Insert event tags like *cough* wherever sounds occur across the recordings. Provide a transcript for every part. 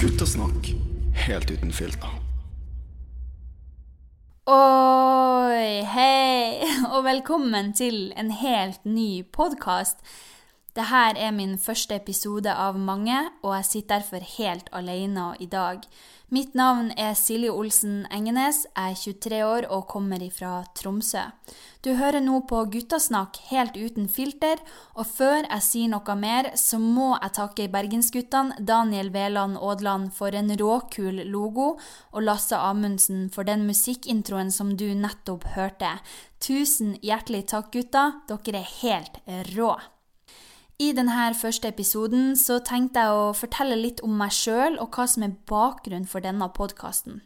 Guttasnakk helt uten filter. Oi, hei, og velkommen til en helt ny podkast. Dette er min første episode av mange, og jeg sitter derfor helt alene i dag. Mitt navn er Silje Olsen Engenes, jeg er 23 år og kommer fra Tromsø. Du hører nå på Guttasnakk helt uten filter, og før jeg sier noe mer, så må jeg takke bergensguttene Daniel Veland Aadland for en råkul logo, og Lasse Amundsen for den musikkintroen som du nettopp hørte. Tusen hjertelig takk, gutta. Dere er helt rå. I denne første episoden så tenkte jeg å fortelle litt om meg sjøl og hva som er bakgrunnen for denne podkasten.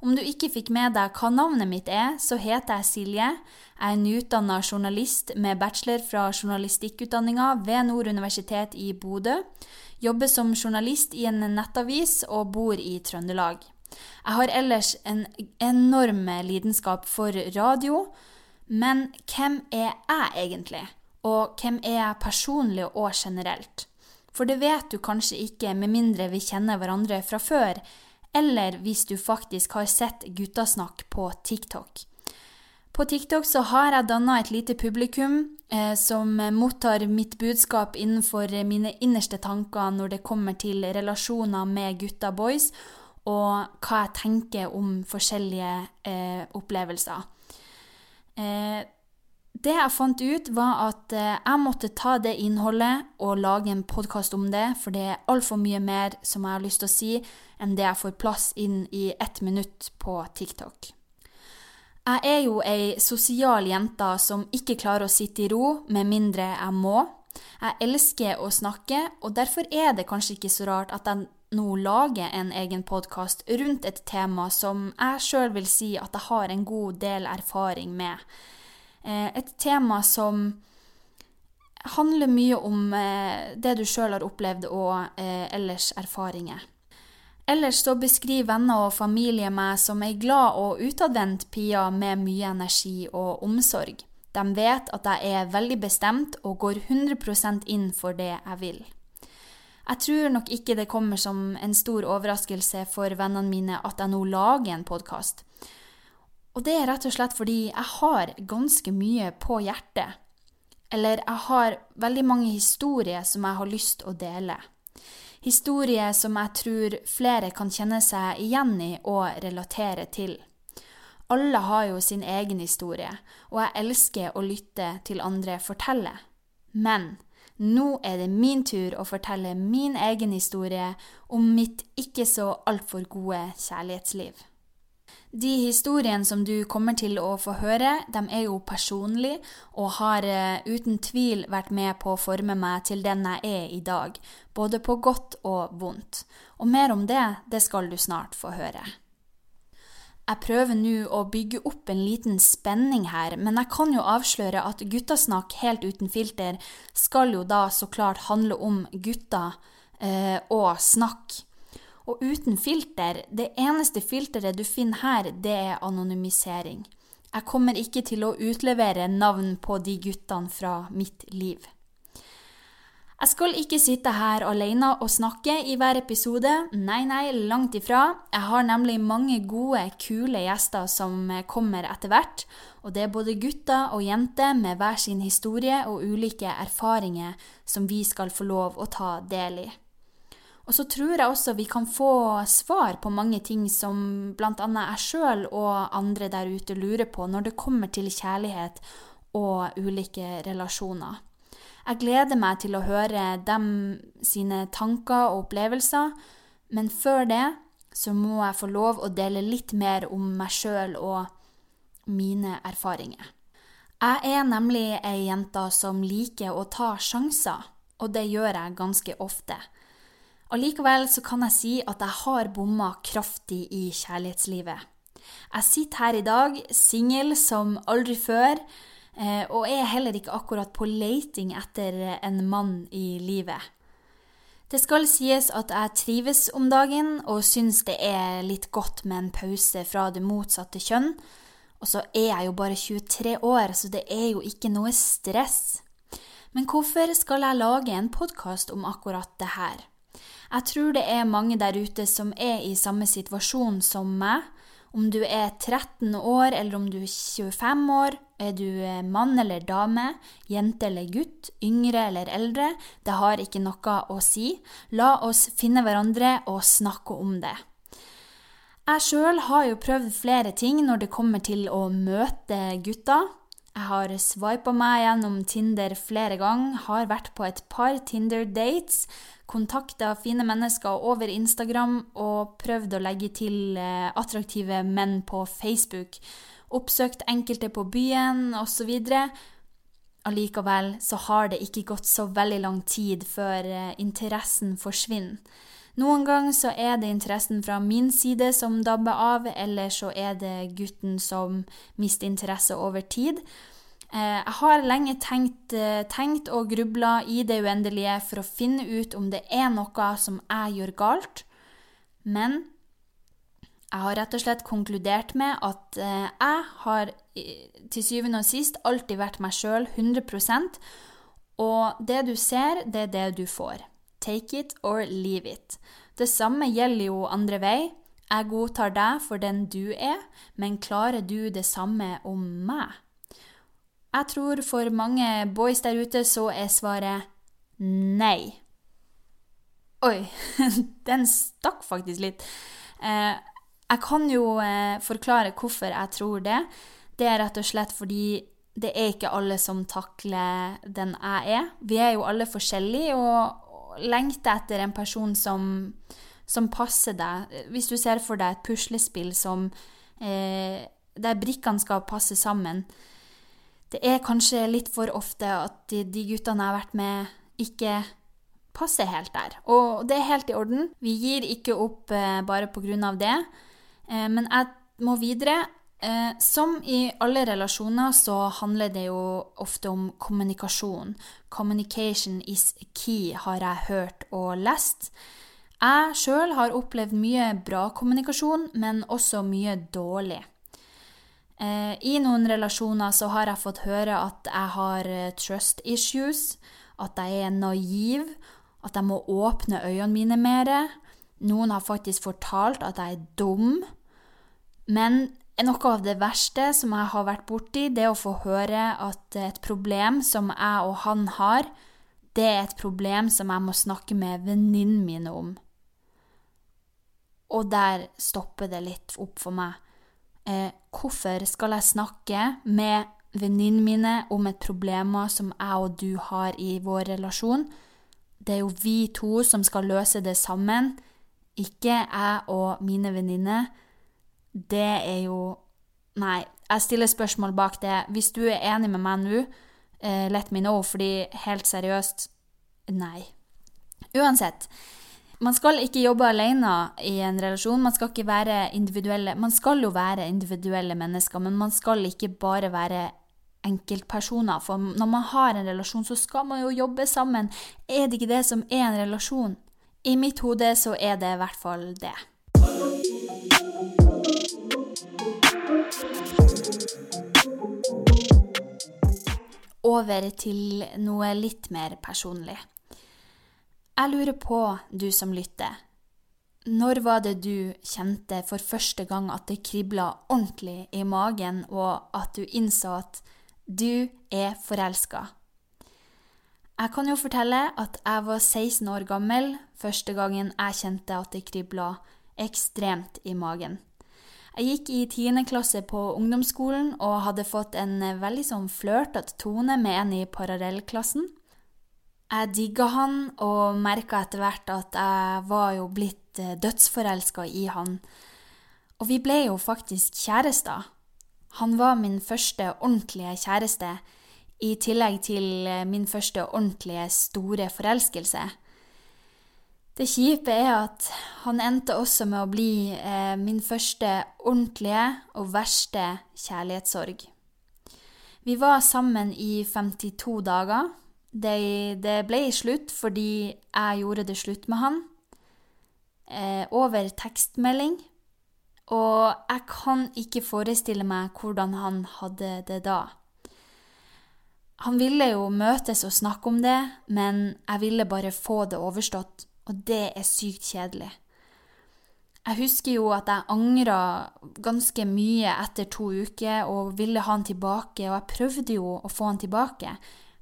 Om du ikke fikk med deg hva navnet mitt er, så heter jeg Silje. Jeg er nyutdanna journalist med bachelor fra journalistikkutdanninga ved Nord universitet i Bodø. Jobber som journalist i en nettavis og bor i Trøndelag. Jeg har ellers en enorm lidenskap for radio, men hvem er jeg egentlig? Og hvem er jeg personlig og generelt? For det vet du kanskje ikke med mindre vi kjenner hverandre fra før, eller hvis du faktisk har sett Guttasnakk på TikTok. På TikTok så har jeg danna et lite publikum eh, som mottar mitt budskap innenfor mine innerste tanker når det kommer til relasjoner med gutta boys, og hva jeg tenker om forskjellige eh, opplevelser. Eh, det jeg fant ut, var at eh, jeg måtte ta det innholdet og lage en podkast om det, for det er altfor mye mer som jeg har lyst til å si, enn det jeg får plass inn i ett minutt på TikTok. Jeg er jo ei sosial jente som ikke klarer å sitte i ro med mindre jeg må. Jeg elsker å snakke, og derfor er det kanskje ikke så rart at jeg nå lager en egen podkast rundt et tema som jeg sjøl vil si at jeg har en god del erfaring med. Eh, et tema som handler mye om eh, det du sjøl har opplevd og eh, ellers erfaringer. Ellers så beskriver venner og familie meg som ei glad og utadvendt pia med mye energi og omsorg. De vet at jeg er veldig bestemt og går 100% inn for det jeg vil. Jeg tror nok ikke det kommer som en stor overraskelse for vennene mine at jeg nå lager en podkast. Og det er rett og slett fordi jeg har ganske mye på hjertet. Eller jeg har veldig mange historier som jeg har lyst å dele. Historier som jeg tror flere kan kjenne seg igjen i og relatere til. Alle har jo sin egen historie, og jeg elsker å lytte til andre fortelle. Men nå er det min tur å fortelle min egen historie om mitt ikke så altfor gode kjærlighetsliv. De historiene som du kommer til å få høre, de er jo personlige og har uh, uten tvil vært med på å forme meg til den jeg er i dag, både på godt og vondt. Og mer om det, det skal du snart få høre. Jeg prøver nå å bygge opp en liten spenning her, men jeg kan jo avsløre at Guttasnakk helt uten filter skal jo da så klart handle om gutter eh, og snakk. Og uten filter, det eneste filteret du finner her, det er anonymisering. Jeg kommer ikke til å utlevere navn på de guttene fra mitt liv. Jeg skal ikke sitte her alene og snakke i hver episode. Nei, nei, langt ifra. Jeg har nemlig mange gode, kule gjester som kommer etter hvert. Og det er både gutter og jenter med hver sin historie og ulike erfaringer som vi skal få lov å ta del i. Og så tror jeg også vi kan få svar på mange ting som bl.a. jeg sjøl og andre der ute lurer på når det kommer til kjærlighet og ulike relasjoner. Jeg gleder meg til å høre dem sine tanker og opplevelser, men før det så må jeg få lov å dele litt mer om meg sjøl og mine erfaringer. Jeg er nemlig ei jente som liker å ta sjanser, og det gjør jeg ganske ofte. Allikevel så kan jeg si at jeg har bomma kraftig i kjærlighetslivet. Jeg sitter her i dag, singel som aldri før, eh, og er heller ikke akkurat på leiting etter en mann i livet. Det skal sies at jeg trives om dagen og syns det er litt godt med en pause fra det motsatte kjønn. Og så er jeg jo bare 23 år, så det er jo ikke noe stress. Men hvorfor skal jeg lage en podkast om akkurat det her? Jeg tror det er mange der ute som er i samme situasjon som meg. Om du er 13 år, eller om du er 25 år, er du eh, mann eller dame, jente eller gutt, yngre eller eldre, det har ikke noe å si. La oss finne hverandre og snakke om det. Jeg sjøl har jo prøvd flere ting når det kommer til å møte gutter. Jeg har swipa meg gjennom Tinder flere ganger, har vært på et par Tinder-dates, kontakta fine mennesker over Instagram og prøvd å legge til eh, attraktive menn på Facebook. Oppsøkt enkelte på byen osv. Allikevel så har det ikke gått så veldig lang tid før eh, interessen forsvinner. Noen ganger så er det interessen fra min side som dabber av, eller så er det gutten som mister interesse over tid. Eh, jeg har lenge tenkt, eh, tenkt og grubla i det uendelige for å finne ut om det er noe som jeg gjør galt, men jeg har rett og slett konkludert med at eh, jeg har til syvende og sist alltid vært meg sjøl 100% og det du ser, det er det du får. Take it or leave it. Det samme gjelder jo andre vei. Jeg godtar deg for den du er, men klarer du det samme om meg? Jeg tror for mange boys der ute så er svaret nei. Oi, *laughs* den stakk faktisk litt. Eh, jeg kan jo eh, forklare hvorfor jeg tror det. Det er rett og slett fordi det er ikke alle som takler den jeg er. Vi er jo alle forskjellige, og, lengter etter en person som, som, passer deg. Hvis du ser for deg et puslespill som, eh, der brikkene skal passe sammen. Det er kanskje litt for ofte at de, de guttene jeg har vært med, ikke passer helt der. Og det er helt i orden. Vi gir ikke opp eh, bare pga. det. Eh, men jeg må videre. Eh, som i alle relasjoner så handler det jo ofte om kommunikasjon. Communication is key, har jeg hørt og lest. Jeg sjøl har opplevd mye bra kommunikasjon, men også mye dårlig. Eh, I noen relasjoner så har jeg fått høre at jeg har eh, trust issues, at jeg er naiv, at jeg må åpne øynene mine mer. Noen har faktisk fortalt at jeg er dum. Men noe av det verste som jeg har vært borti, det er å få høre at et problem som jeg og han har, det er et problem som jeg må snakke med venninnene mine om. Og der stopper det litt opp for meg. Eh, hvorfor skal jeg snakke med venninnene mine om et problem som jeg og du har i vår relasjon? Det er jo vi to som skal løse det sammen, ikke jeg og mine venninner det er jo Nei, jeg stiller spørsmål bak det. Hvis du er enig med meg nå, uh, let me know, fordi helt seriøst nei. Uansett. Man skal ikke jobbe alene i en relasjon. Man skal ikke være individuelle Man skal jo være individuelle mennesker, men man skal ikke bare være enkeltpersoner. For når man har en relasjon, så skal man jo jobbe sammen. Er det ikke det som er en relasjon? I mitt hode så er det i hvert fall det. Over til noe litt mer personlig. Jeg lurer på, du som lytter, når var det du kjente for første gang at det kribla ordentlig i magen, og at du innså at du er forelska? Jeg kan jo fortelle at jeg var 16 år gammel første gangen jeg kjente at det kribla ekstremt i magen. Jeg gikk i tiende klasse på ungdomsskolen og hadde fått en eh, veldig sånn flørtete tone med en i parallellklassen. Jeg digga han og merka etter hvert at jeg var jo blitt eh, dødsforelska i han. Og vi ble jo faktisk kjærester. Han var min første ordentlige kjæreste, i tillegg til eh, min første ordentlige store forelskelse. Det kjipe er at han endte også med å bli eh, min første ordentlige og verste kjærlighetssorg. Vi var sammen i 52 dager. Det, det ble slutt fordi jeg gjorde det slutt med han. Eh, over tekstmelding. Og jeg kan ikke forestille meg hvordan han hadde det da. Han ville jo møtes og snakke om det, men jeg ville bare få det overstått, og det er sykt kjedelig. Jeg husker jo at jeg angra ganske mye etter to uker og ville ha han tilbake, og jeg prøvde jo å få han tilbake,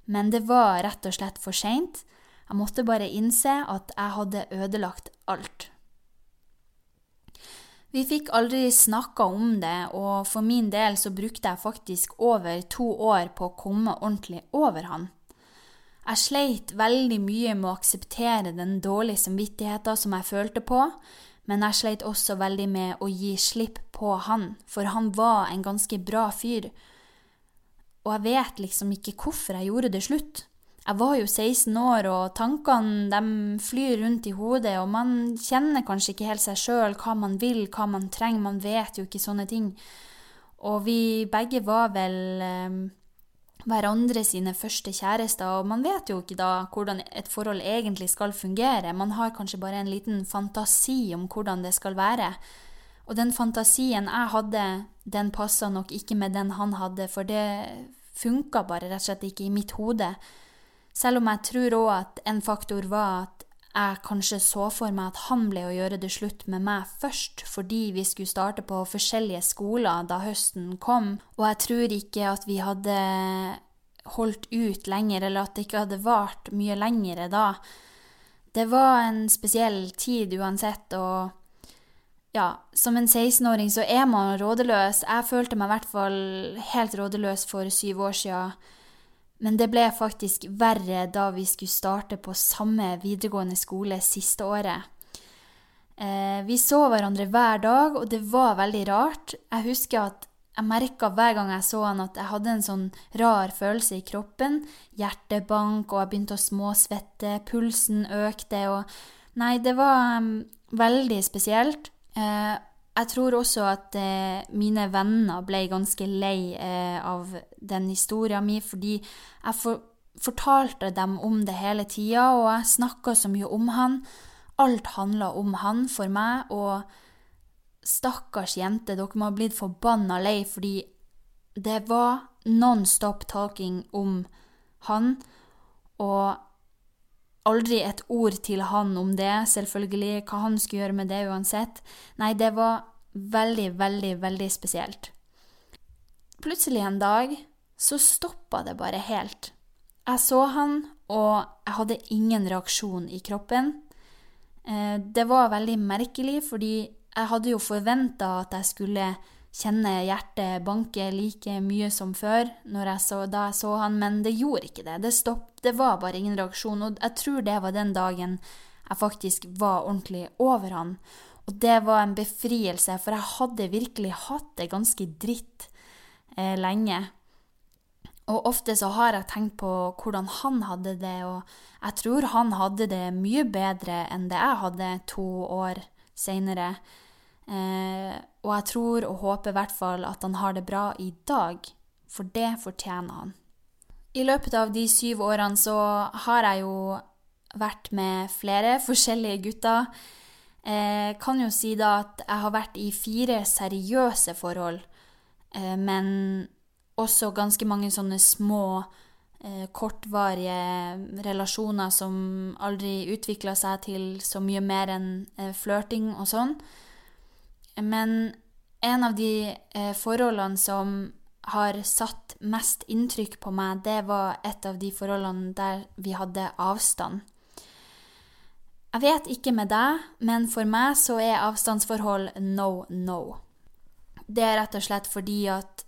men det var rett og slett for seint. Jeg måtte bare innse at jeg hadde ødelagt alt. Vi fikk aldri snakka om det, og for min del så brukte jeg faktisk over to år på å komme ordentlig over han. Jeg sleit veldig mye med å akseptere den dårlige samvittigheten som jeg følte på, men jeg sleit også veldig med å gi slipp på han, for han var en ganske bra fyr. Og jeg vet liksom ikke hvorfor jeg gjorde det slutt. Jeg var jo 16 år, og tankene de flyr rundt i hodet, og man kjenner kanskje ikke helt seg sjøl, hva man vil, hva man trenger, man vet jo ikke sånne ting. Og vi begge var vel eh, hverandre sine første kjærester, og man vet jo ikke da hvordan et forhold egentlig skal fungere, man har kanskje bare en liten fantasi om hvordan det skal være. Og den fantasien jeg hadde, den passa nok ikke med den han hadde, for det funka bare rett og slett ikke i mitt hode. Selv om jeg tror òg at en faktor var at jeg kanskje så for meg at han ble å gjøre det slutt med meg først, fordi vi skulle starte på forskjellige skoler da høsten kom, og jeg tror ikke at vi hadde holdt ut lenger, eller at det ikke hadde vart mye lengre da. Det var en spesiell tid uansett, og ja, som en 16-åring så er man rådeløs. Jeg følte meg i hvert fall helt rådeløs for syv år sia. Men det ble faktisk verre da vi skulle starte på samme videregående skole siste året. Eh, vi så hverandre hver dag, og det var veldig rart. Jeg husker at jeg merka hver gang jeg så han at jeg hadde en sånn rar følelse i kroppen. Hjertebank, og jeg begynte å småsvette, pulsen økte, og Nei, det var um, veldig spesielt. Eh, jeg tror også at eh, mine venner ble ganske lei eh, av den historien min, fordi jeg for, fortalte dem om det hele tida, og jeg snakka så mye om han. Alt handla om han for meg, og stakkars jente, dere må ha blitt forbanna lei, fordi det var non stop talking om han, og aldri et ord til han om det, selvfølgelig, hva han skulle gjøre med det uansett. Nei, det var veldig, veldig, veldig spesielt. Plutselig en dag så stoppa det bare helt. Jeg så han, og jeg hadde ingen reaksjon i kroppen. Eh, det var veldig merkelig, fordi jeg hadde jo forventa at jeg skulle kjenne hjertet banke like mye som før jeg så, da jeg så han, men det gjorde ikke det. Det, stopp, det var bare ingen reaksjon, og jeg tror det var den dagen jeg faktisk var ordentlig over han. Og det var en befrielse, for jeg hadde virkelig hatt det ganske dritt eh, lenge. Og ofte så har jeg tenkt på hvordan han hadde det, og jeg tror han hadde det mye bedre enn det jeg hadde to år seinere. Eh, og jeg tror og håper i hvert fall at han har det bra i dag, for det fortjener han. I løpet av de syv årene så har jeg jo vært med flere forskjellige gutter. Jeg eh, kan jo si da at jeg har vært i fire seriøse forhold, eh, men også ganske mange sånne små, kortvarige relasjoner som aldri utvikla seg til så mye mer enn flørting og sånn. Men en av de eh, forholdene som har satt mest inntrykk på meg, det var et av de forholdene der vi hadde avstand. Jeg vet ikke med deg, men for meg så er avstandsforhold no no. Det er rett og slett fordi at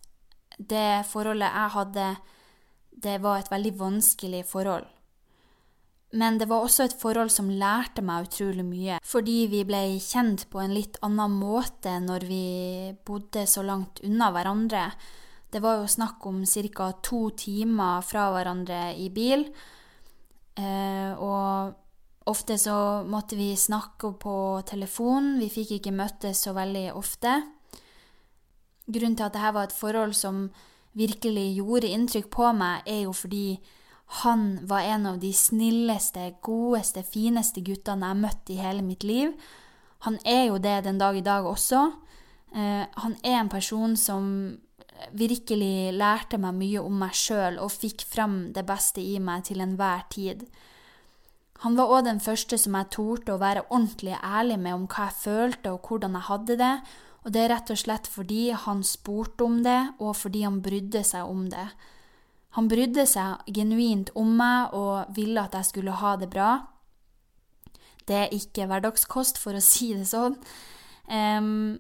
det forholdet jeg hadde, det var et veldig vanskelig forhold. Men det var også et forhold som lærte meg utrolig mye, fordi vi ble kjent på en litt annen måte når vi bodde så langt unna hverandre. Det var jo snakk om ca. to timer fra hverandre i bil. Eh, og ofte så måtte vi snakke på telefon, vi fikk ikke møttes så veldig ofte. Grunnen til at dette var et forhold som virkelig gjorde inntrykk på meg, er jo fordi han var en av de snilleste, godeste, fineste guttene jeg har møtt i hele mitt liv. Han er jo det den dag i dag også, Eh, han er en person som virkelig lærte meg mye om meg sjøl og fikk frem det beste i meg til enhver tid. Han var òg den første som jeg torde å være ordentlig ærlig med om hva jeg følte og hvordan jeg hadde det, og det er rett og slett fordi han spurte om det, og fordi han brydde seg om det. Han brydde seg genuint om meg og ville at jeg skulle ha det bra. Det er ikke hverdagskost, for å *laughs* si det sånn. Um,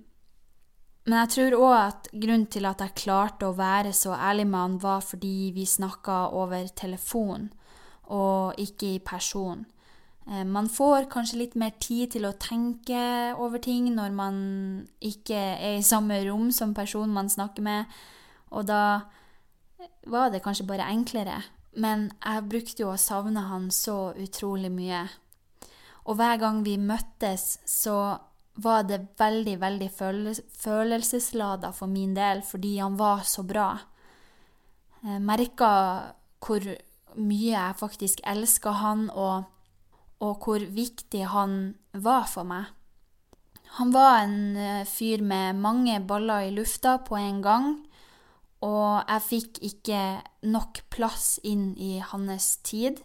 men jeg tror òg at grunnen til at jeg klarte å være så ærlig med han, var fordi vi snakka over telefon, og ikke i person. Man får kanskje litt mer tid til å tenke over ting når man ikke er i samme rom som personen man snakker med, og da var det kanskje bare enklere. Men jeg brukte jo å savne han så utrolig mye. Og hver gang vi møttes, så var det veldig, veldig følelseslada for min del, fordi han var så bra. Jeg merka hvor mye jeg faktisk elska han, og, og, hvor viktig han var for meg. Han var en eh, fyr med mange baller i lufta på en gang, og jeg fikk ikke nok plass inn i hans tid.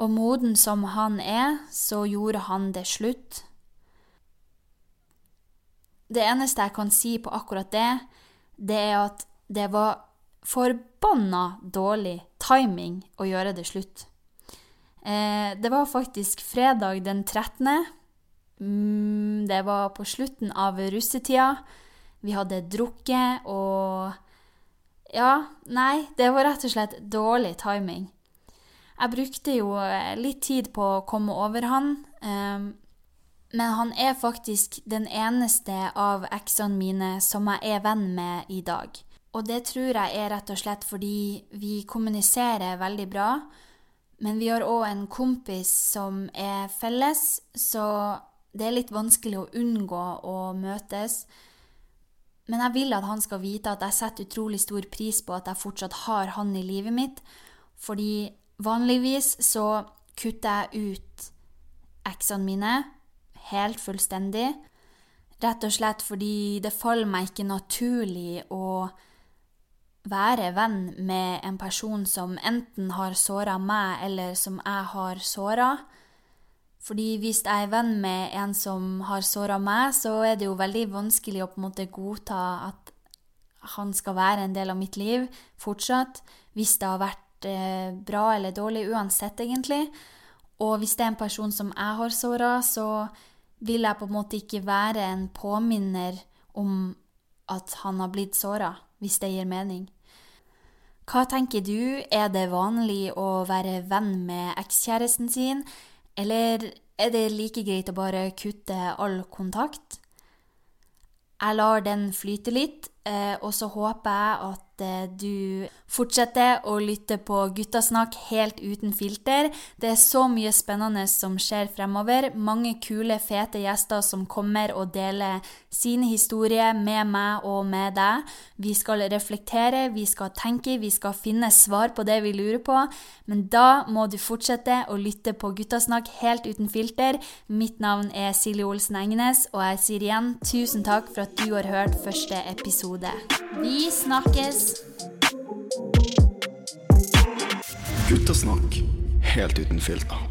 Og moden som han er, så gjorde han det slutt det eneste jeg kan si på akkurat det, det er at det var forbanna dårlig timing å gjøre det slutt. Eh, det var faktisk fredag den 13. Mm, det var på slutten av russetida. Vi hadde drukket og Ja, nei, det var rett og slett dårlig timing. Jeg brukte jo litt tid på å komme over han. Eh, men han er faktisk den eneste av eksene mine som jeg er venn med i dag. Og det tror jeg er rett og slett fordi vi kommuniserer veldig bra. Men vi har òg en kompis som er felles, så det er litt vanskelig å unngå å møtes. Men jeg vil at han skal vite at jeg setter utrolig stor pris på at jeg fortsatt har han i livet mitt. Fordi vanligvis så kutter jeg ut eksene mine helt fullstendig. Rett og slett fordi det faller meg ikke naturlig å være venn med en person som enten har såra meg, eller som jeg har såra. Fordi hvis jeg er venn med en som har såra meg, så er det jo veldig vanskelig å på en måte godta at han skal være en del av mitt liv fortsatt, hvis det har vært eh, bra eller dårlig uansett, egentlig. Og hvis det er en person som jeg har såra, så vil jeg på en måte ikke være en påminner om at han har blitt såra, hvis det gir mening. Hva tenker du, er det vanlig å være venn med ekskjæresten sin, eller er det like greit å bare kutte all kontakt? Jeg lar den flyte litt, eh, og så håper jeg at Eh, du fortsetter å lytte på Guttasnakk helt uten filter. Det er så mye spennende som skjer fremover. Mange kule, fete gjester som kommer og deler sine historier med meg og med deg. Vi skal reflektere, vi skal tenke, vi skal finne svar på det vi lurer på. Men da må du fortsette å lytte på Guttasnakk helt uten filter. Mitt navn er Silje Olsen Engnes, og jeg sier igjen tusen takk for at du har hørt første episode. Vi snakkes! Guttasnakk helt uten filter.